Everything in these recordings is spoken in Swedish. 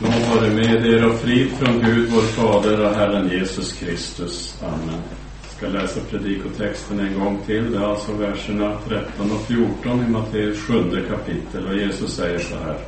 Må vare med er och frid från Gud vår Fader och Herren Jesus Kristus. Amen. Jag ska läsa predikotexten en gång till. Det är alltså verserna 13 och 14 i Matteus sjunde kapitel. Och Jesus säger så här.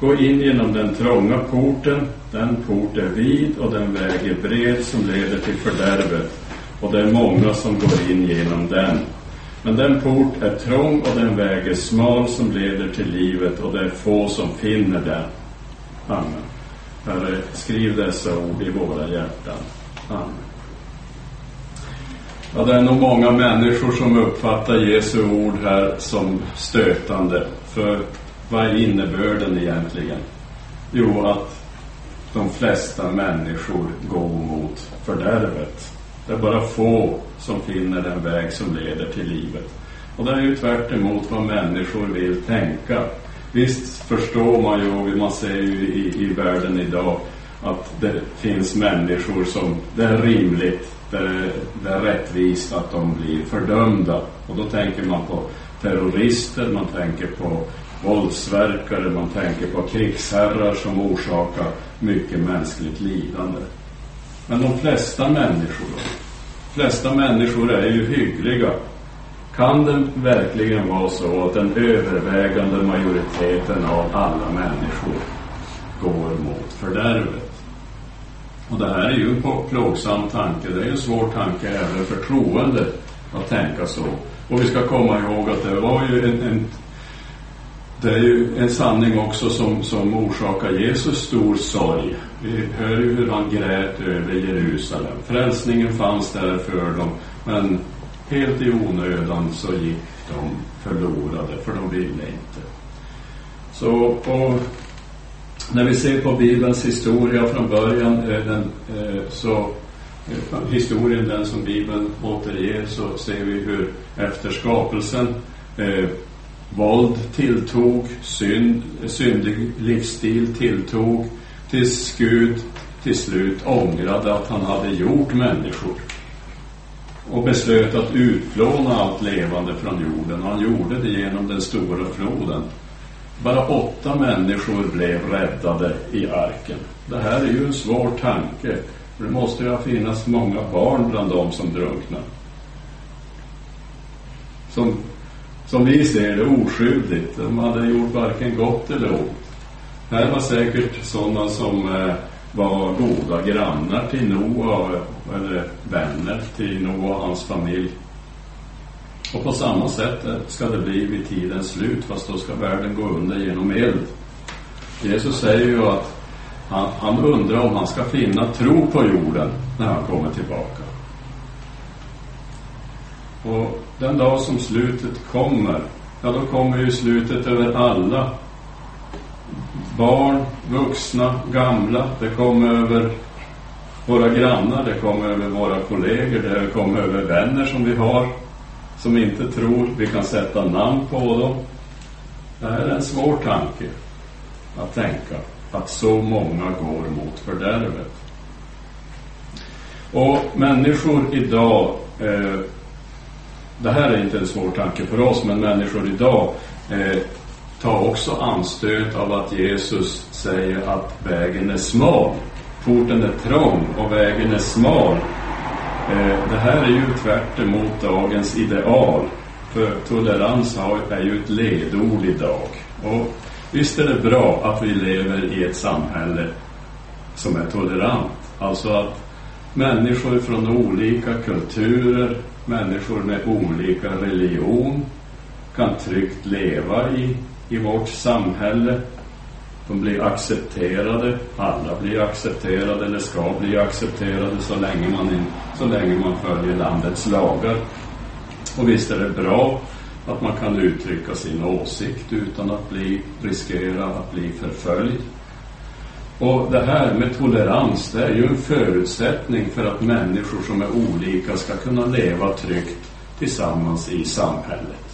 Gå in genom den trånga porten. Den port är vid och den väg är bred som leder till fördärvet. Och det är många som går in genom den. Men den port är trång och den väg är smal som leder till livet och det är få som finner den. Amen. Herre, skriv dessa ord i våra hjärtan. Amen. Ja, det är nog många människor som uppfattar Jesu ord här som stötande. För vad är innebörden egentligen? Jo, att de flesta människor går mot fördärvet. Det är bara få som finner den väg som leder till livet. Och det är ju tvärt vad människor vill tänka. Visst förstår man ju, och man ser ju i, i världen idag, att det finns människor som det är rimligt, det är, det är rättvist att de blir fördömda. Och då tänker man på terrorister, man tänker på våldsverkare, man tänker på krigsherrar som orsakar mycket mänskligt lidande. Men de flesta människor då? De flesta människor är ju hyggliga. Kan det verkligen vara så att den övervägande majoriteten av alla människor går mot fördärvet? Och det här är ju en plågsam tanke. Det är en svår tanke även för troende att tänka så. Och vi ska komma ihåg att det var ju en, en det är ju en sanning också som, som orsakar Jesus stor sorg. Vi hör ju hur han grät över Jerusalem. Frälsningen fanns där för dem, men helt i onödan så gick de förlorade, för de ville inte. Så, och när vi ser på Bibelns historia från början, eh, den, eh, så eh, historien den som Bibeln återger, så ser vi hur efter skapelsen eh, Våld tilltog, synd, syndig livsstil tilltog, tills Gud till slut ångrade att han hade gjort människor och beslöt att utplåna allt levande från jorden. Och han gjorde det genom den stora floden. Bara åtta människor blev räddade i arken. Det här är ju en svår tanke. För det måste ju ha finnas många barn bland dem som drunknar. Som som vi ser det, oskyldigt. De hade gjort varken gott eller ont. Här var säkert sådana som eh, var goda grannar till Noa, eller vänner till Noa och hans familj. Och på samma sätt ska det bli vid tidens slut, fast då ska världen gå under genom eld. Jesus säger ju att han, han undrar om han ska finna tro på jorden när han kommer tillbaka. Och den dag som slutet kommer, ja då kommer ju slutet över alla. Barn, vuxna, gamla. Det kom över våra grannar, det kom över våra kollegor, det kom över vänner som vi har som inte tror vi kan sätta namn på dem. Det här är en svår tanke att tänka, att så många går mot fördärvet. Och människor idag eh, det här är inte en svår tanke för oss, men människor idag eh, tar också anstöt av att Jesus säger att vägen är smal. Porten är trång och vägen är smal. Eh, det här är ju tvärt emot dagens ideal. För tolerans är ju ett ledord idag. Och visst är det bra att vi lever i ett samhälle som är tolerant. Alltså att människor från olika kulturer, människor med olika religion kan tryggt leva i, i vårt samhälle. De blir accepterade, alla blir accepterade eller ska bli accepterade så länge man, in, så länge man följer landets lagar. Och visst är det bra att man kan uttrycka sin åsikt utan att bli, riskera att bli förföljd. Och det här med tolerans, det är ju en förutsättning för att människor som är olika ska kunna leva tryggt tillsammans i samhället.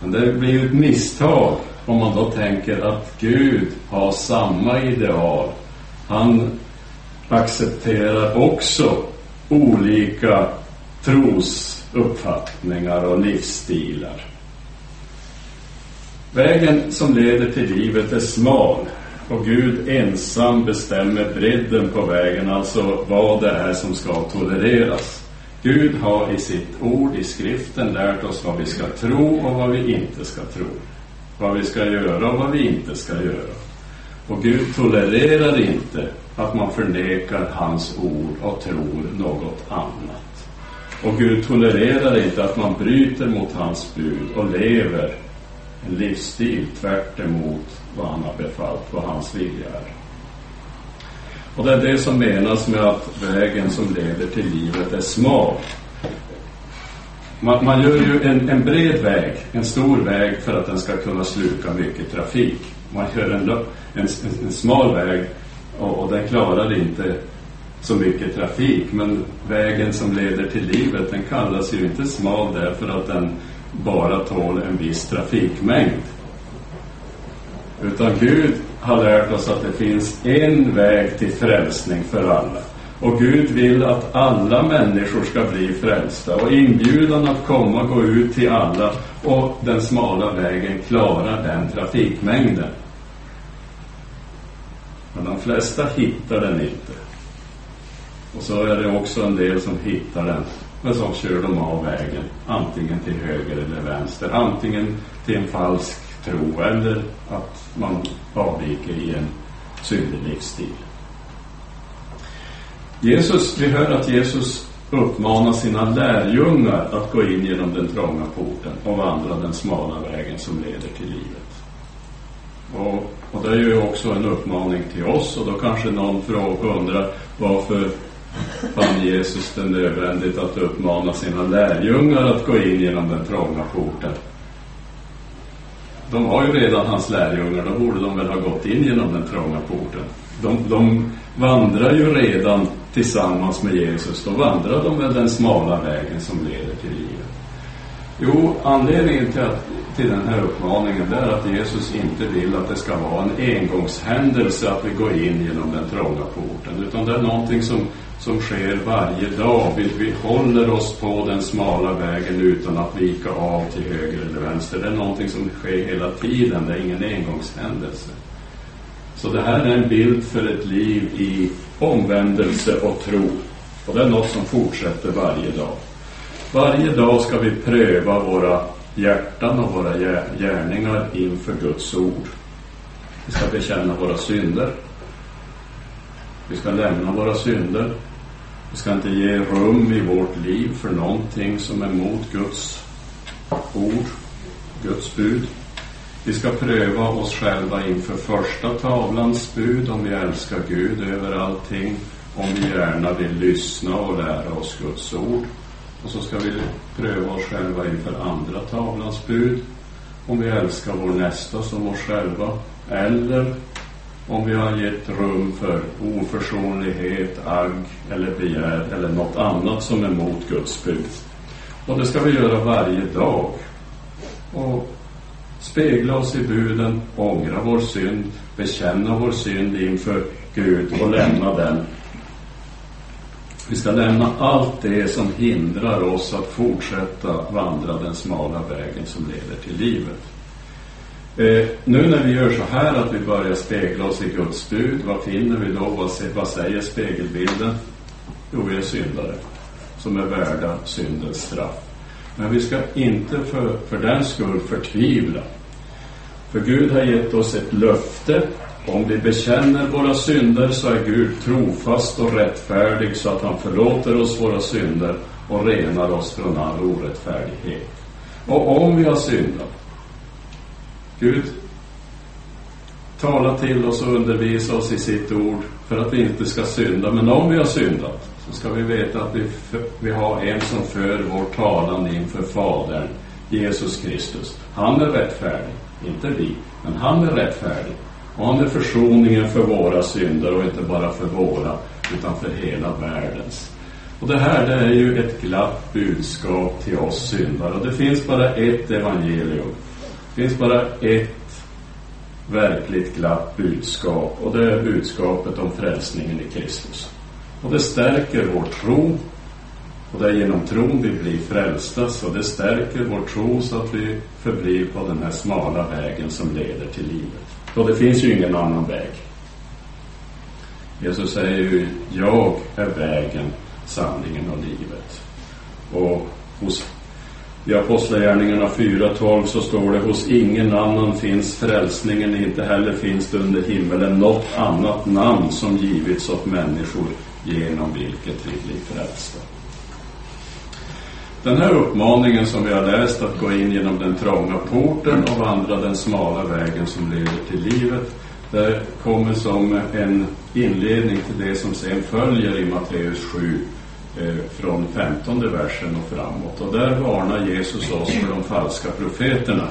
Men det blir ju ett misstag om man då tänker att Gud har samma ideal. Han accepterar också olika trosuppfattningar och livsstilar. Vägen som leder till livet är smal Och Gud ensam bestämmer bredden på vägen, alltså vad det är som ska tolereras. Gud har i sitt ord, i skriften, lärt oss vad vi ska tro och vad vi inte ska tro. Vad vi ska göra och vad vi inte ska göra. Och Gud tolererar inte att man förnekar hans ord och tror något annat. Och Gud tolererar inte att man bryter mot hans bud och lever en livsstil tvärt emot vad han har befallt, vad hans vilja är. Och det är det som menas med att vägen som leder till livet är smal. Man, man gör ju en, en, bred väg, en stor väg för att den ska kunna sluka mycket trafik. Man gör en, en, en smal väg och, och den klarar inte så mycket trafik. Men vägen som leder till livet den kallas ju inte smal därför att den bara tål en viss trafikmängd. Utan Gud har lärt oss att det finns en väg till frälsning för alla. Och Gud vill att alla människor ska bli frälsta och inbjudan att komma gå ut till alla och den smala vägen klarar den trafikmängden. Men de flesta hittar den inte. Och så är det också en del som hittar den, men så kör de av vägen, antingen till höger eller vänster, antingen till en falsk tro eller att man avviker i en syndig livsstil. Jesus, vi hör att Jesus uppmanar sina lärjungar att gå in genom den trånga porten och vandra den smala vägen som leder till livet. Och, och det är ju också en uppmaning till oss och då kanske någon undrar varför fann Jesus det nödvändigt att uppmana sina lärjungar att gå in genom den trånga porten. De har ju redan hans lärjungar, då borde de väl ha gått in genom den trånga porten. De, de vandrar ju redan tillsammans med Jesus, då vandrar de väl den smala vägen som leder till livet. Jo, anledningen till, att, till den här uppmaningen är att Jesus inte vill att det ska vara en engångshändelse att vi går in genom den trånga porten, utan det är någonting som, som sker varje dag. Vi, vi håller oss på den smala vägen utan att vika av till höger eller vänster. Det är någonting som sker hela tiden, det är ingen engångshändelse. Så det här är en bild för ett liv i omvändelse och tro. Och det är något som fortsätter varje dag. Varje dag ska vi pröva våra hjärtan och våra gärningar inför Guds ord. Vi ska bekänna våra synder. Vi ska lämna våra synder. Vi ska inte ge rum i vårt liv för någonting som är mot Guds ord, Guds bud. Vi ska pröva oss själva inför första tavlans bud, om vi älskar Gud över allting, om vi gärna vill lyssna och lära oss Guds ord. Och så ska vi pröva oss själva inför andra tavlans bud, om vi älskar vår nästa som oss själva, eller om vi har gett rum för oförsonlighet, agg eller begär eller något annat som är mot Guds bud. Och det ska vi göra varje dag. Och spegla oss i buden, ångra vår synd, bekänna vår synd inför Gud och lämna den. Vi ska lämna allt det som hindrar oss att fortsätta vandra den smala vägen som leder till livet. Eh, nu när vi gör så här att vi börjar spegla oss i Guds bud, vad finner vi då? Vad, vad säger spegelbilden? Jo, vi är syndare som är värda syndens straff. Men vi ska inte för, för den skull förtvivla. För Gud har gett oss ett löfte. Om vi bekänner våra synder så är Gud trofast och rättfärdig så att han förlåter oss våra synder och renar oss från all orättfärdighet. Och om vi har syndat, Gud talar till oss och undervisar oss i sitt ord för att vi inte ska synda. Men om vi har syndat så ska vi veta att vi, vi har en som för vår talan inför Fadern, Jesus Kristus. Han är rättfärdig, inte vi, men han är rättfärdig. Och han är försoningen för våra synder och inte bara för våra, utan för hela världens. Och det här det är ju ett glatt budskap till oss syndare. Och det finns bara ett evangelium. Det finns bara ett verkligt glatt budskap och det är budskapet om frälsningen i Kristus. Och det stärker vår tro och det är genom tron vi blir frälsta så det stärker vår tro så att vi förblir på den här smala vägen som leder till livet. Och det finns ju ingen annan väg. Jesus säger ju, jag är vägen, sanningen och livet. Och hos, i Apostlagärningarna 4.12 så står det, hos ingen annan finns frälsningen, inte heller finns det under himmelen något annat namn som givits åt människor genom vilket vi blir frälsta. Den här uppmaningen som vi har läst att gå in genom den trånga porten och vandra den smala vägen som leder till livet, det kommer som en inledning till det som sen följer i Matteus 7 Eh, från 15 versen och framåt. Och där varnar Jesus oss för de falska profeterna.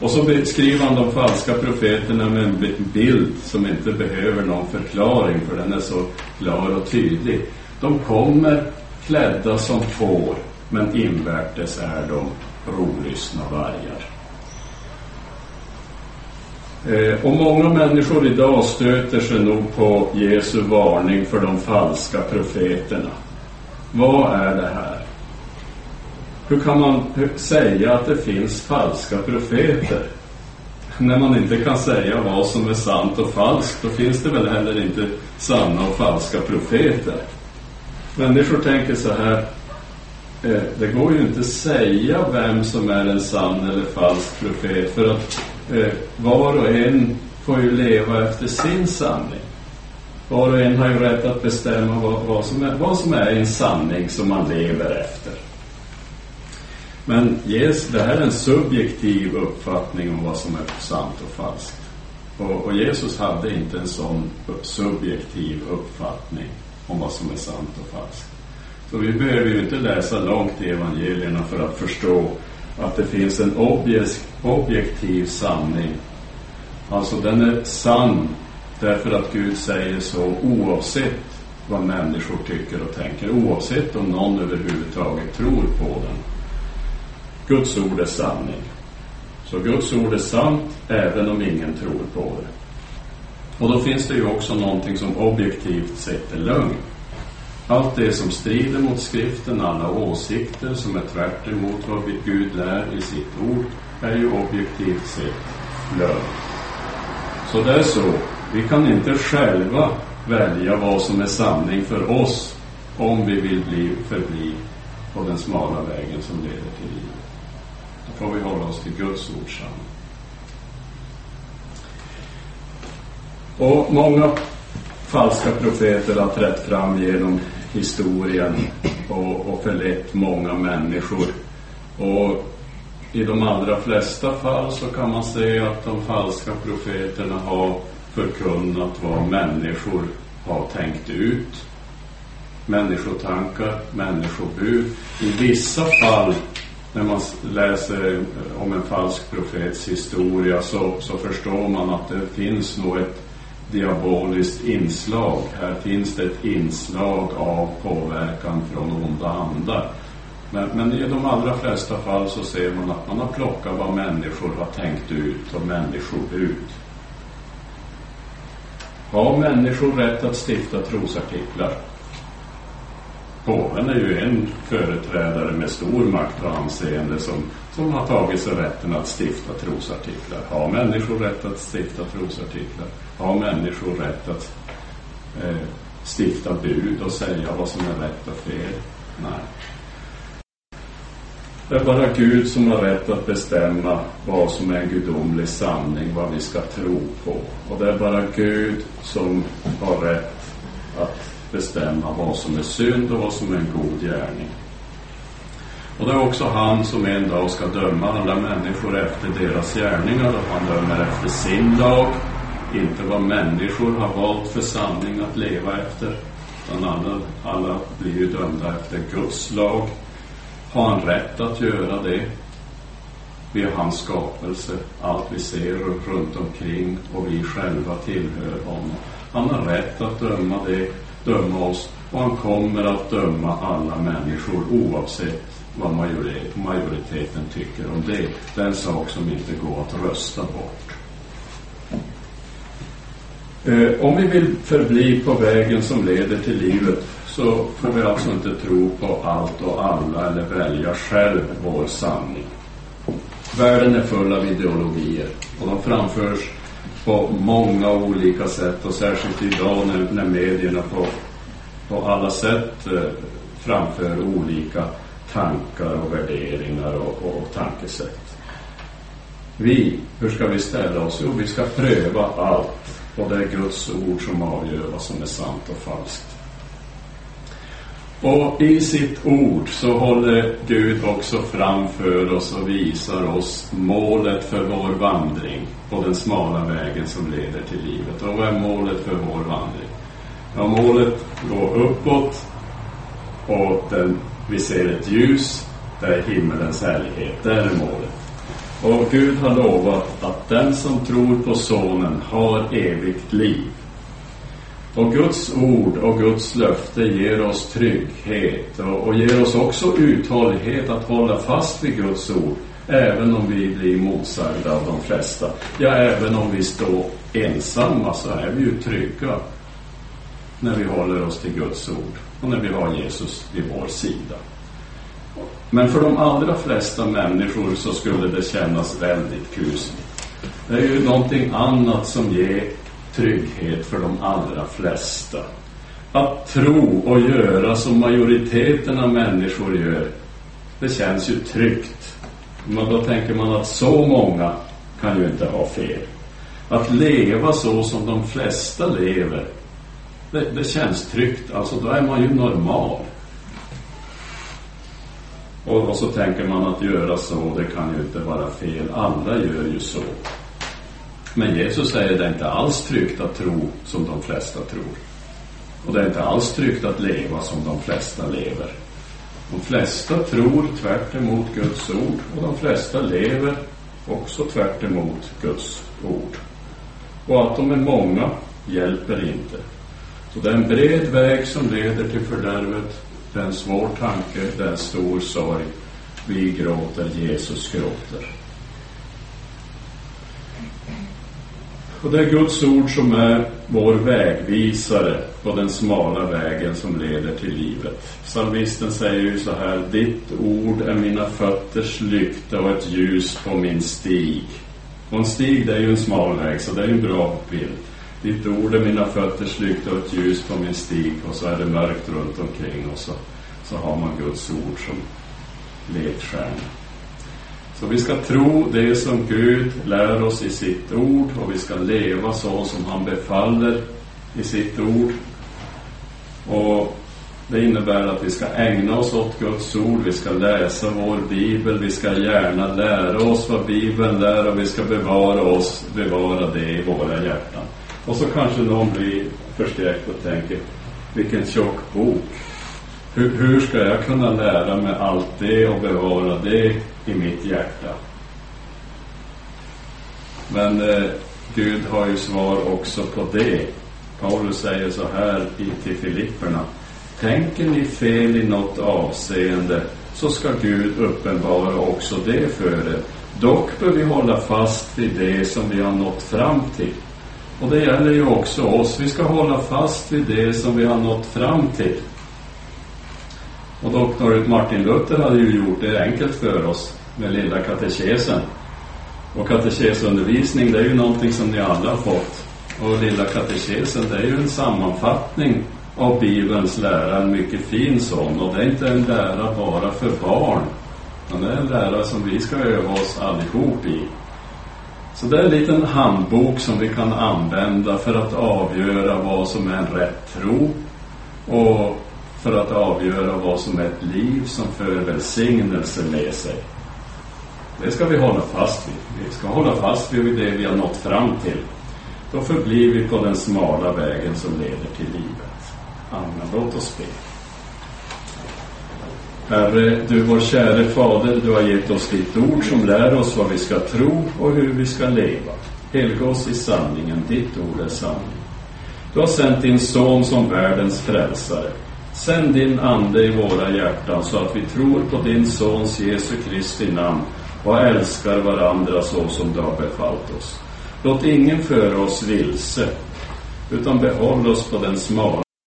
Och så beskriver han de falska profeterna med en bild som inte behöver någon förklaring för den är så klar och tydlig. De kommer klädda som får men invärtes är de rovlystna vargar. Eh, och många människor idag stöter sig nog på Jesu varning för de falska profeterna. Vad är det här? Hur kan man säga att det finns falska profeter? När man inte kan säga vad som är sant och falskt, då finns det väl heller inte sanna och falska profeter. Människor tänker så här, eh, det går ju inte att säga vem som är en sann eller falsk profet för att eh, var och en får ju leva efter sin sanning. Var och en har ju rätt att bestämma vad, vad, som, är, vad som är en sanning som man lever efter. Men yes, det här är en subjektiv uppfattning om vad som är sant och falskt. Och, och Jesus hade inte en sån subjektiv uppfattning om vad som är sant och falskt. Så vi behöver ju inte läsa långt i evangelierna för att förstå att det finns en objektiv sanning. Alltså den är sann därför att Gud säger så oavsett vad människor tycker och tänker, oavsett om någon överhuvudtaget tror på den. Guds ord är sanning. Så Guds ord är sant även om ingen tror på det. Och då finns det ju också någonting som objektivt sett är lögn. Allt det som strider mot skriften, alla åsikter som är tvärt emot vad Gud lär i sitt ord, är ju objektivt sett lögn. Så det är så. Vi kan inte själva välja vad som är sanning för oss om vi vill bli, förbli på den smala vägen som leder till livet. Då får vi hålla oss till Guds ord sanning. Och många falska profeter har trätt fram genom historien och, och förlett många människor. Och i de allra flesta fall så kan man säga att de falska profeterna har förkunnat vad människor har tänkt ut. Människotankar, människobud. I vissa fall när man läser om en falsk profets historia så, så förstår man att det finns nog ett diaboliskt inslag. Här finns det ett inslag av påverkan från onda andar. Men, men i de allra flesta fall så ser man att man har plockat vad människor har tänkt ut och människobud. Har människor rätt att stifta trosartiklar? Påven är ju en företrädare med stor makt och anseende som, som har tagit sig rätten att stifta trosartiklar. Har människor rätt att stifta trosartiklar? Har människor rätt att eh, stifta bud och säga vad som är rätt och fel? Nej. Det är bara Gud som har rätt att bestämma vad som är en gudomlig sanning, vad vi ska tro på. Och det är bara Gud som har rätt att bestämma vad som är synd och vad som är en god gärning. Och det är också han som en dag ska döma alla människor efter deras gärningar och han dömer efter sin lag, inte vad människor har valt för sanning att leva efter. Utan alla, alla blir ju dömda efter Guds lag. Har han rätt att göra det? Vi är hans skapelse, allt vi ser runt omkring och vi själva tillhör honom. Han har rätt att döma det döma oss och han kommer att döma alla människor oavsett vad majoriteten tycker om det. Det är en sak som inte går att rösta bort. Eh, om vi vill förbli på vägen som leder till livet så får vi alltså inte tro på allt och alla eller välja själv vår sanning. Världen är full av ideologier och de framförs på många olika sätt och särskilt idag när, när medierna på, på alla sätt eh, framför olika tankar och värderingar och, och, och tankesätt. Vi, hur ska vi ställa oss? Jo, vi ska pröva allt och det är Guds ord som avgör vad som är sant och falskt. Och i sitt ord så håller Gud också framför oss och visar oss målet för vår vandring på den smala vägen som leder till livet. Och vad är målet för vår vandring? Ja, målet går uppåt och den, vi ser ett ljus, det är himmelens härlighet. Det är målet. Och Gud har lovat att den som tror på Sonen har evigt liv. Och Guds ord och Guds löfte ger oss trygghet och, och ger oss också uthållighet att hålla fast vid Guds ord, även om vi blir motsagda av de flesta. Ja, även om vi står ensamma så är vi ju trygga när vi håller oss till Guds ord och när vi har Jesus vid vår sida. Men för de allra flesta människor så skulle det kännas väldigt kusligt. Det är ju någonting annat som ger trygghet för de allra flesta. Att tro och göra som majoriteten av människor gör, det känns ju tryggt. Men då tänker man att så många kan ju inte ha fel. Att leva så som de flesta lever, det, det känns tryggt. Alltså då är man ju normal. Och, och, så tänker man att göra så, det kan ju inte vara fel. Alla gör ju så. Men Jesus säger det är inte alls tryggt att tro som de flesta tror. Och det är inte alls tryggt att leva som de flesta lever. De flesta tror tvärt emot Guds ord och de flesta lever också tvärt emot Guds ord. Och att de är många hjälper inte. Så det är en bred väg som leder till fördärvet. Det är en svår tanke, det är en stor sorg. Vi gråter, Jesus gråter. Och det är Guds ord som är vår vägvisare på den smala vägen som leder till livet. Psalmisten säger ju så här, ditt ord är mina fötters lykta och ett ljus på min stig. Och en stig det är ju en smal väg, så det är ju en bra bild. Ditt ord är mina fötters lykta och ett ljus på min stig och så är det mörkt runt omkring och så, så har man Guds ord som ledstjärna. Så vi ska tro det som Gud lär oss i sitt ord och vi ska leva så som han befaller i sitt ord. Och det innebär att vi ska ägna oss åt Guds ord, vi ska läsa vår bibel, vi ska gärna lära oss vad bibeln lär och vi ska bevara oss, bevara det i våra hjärtan. Och så kanske någon blir förskräckt och tänker, vilken tjock bok. Hur, hur ska jag kunna lära mig allt det och bevara det i mitt hjärta? Men eh, Gud har ju svar också på det. Paulus säger så här till Filipperna. Tänker ni fel i något avseende så ska Gud uppenbara också det för er. Dock bör vi hålla fast vid det som vi har nått fram till. Och det gäller ju också oss. Vi ska hålla fast vid det som vi har nått fram till. Och doktor Martin Luther hade ju gjort det enkelt för oss med lilla katekesen. Och katekesundervisning, det är ju någonting som ni alla har fått. Och lilla katekesen, det är ju en sammanfattning av Bibelns lära, en mycket fin sån. Och det är inte en lära bara för barn, utan det är en lära som vi ska öva oss allihop i. Så det är en liten handbok som vi kan använda för att avgöra vad som är en rätt tro och för att avgöra vad som är ett liv som för välsignelse med sig. Det ska vi hålla fast vid. Vi ska hålla fast vid det vi har nått fram till. Då förblir vi på den smala vägen som leder till livet. Amen. Låt oss be. Herre, du vår käre Fader, du har gett oss ditt ord som lär oss vad vi ska tro och hur vi ska leva. Helga oss i sanningen, ditt ord är sanning. Du har sänt din son som världens frälsare. Sänd din Ande i våra hjärtan så att vi tror på din Sons Jesu Kristi namn och älskar varandra så som du har befallt oss. Låt ingen föra oss vilse, utan behåll oss på den smala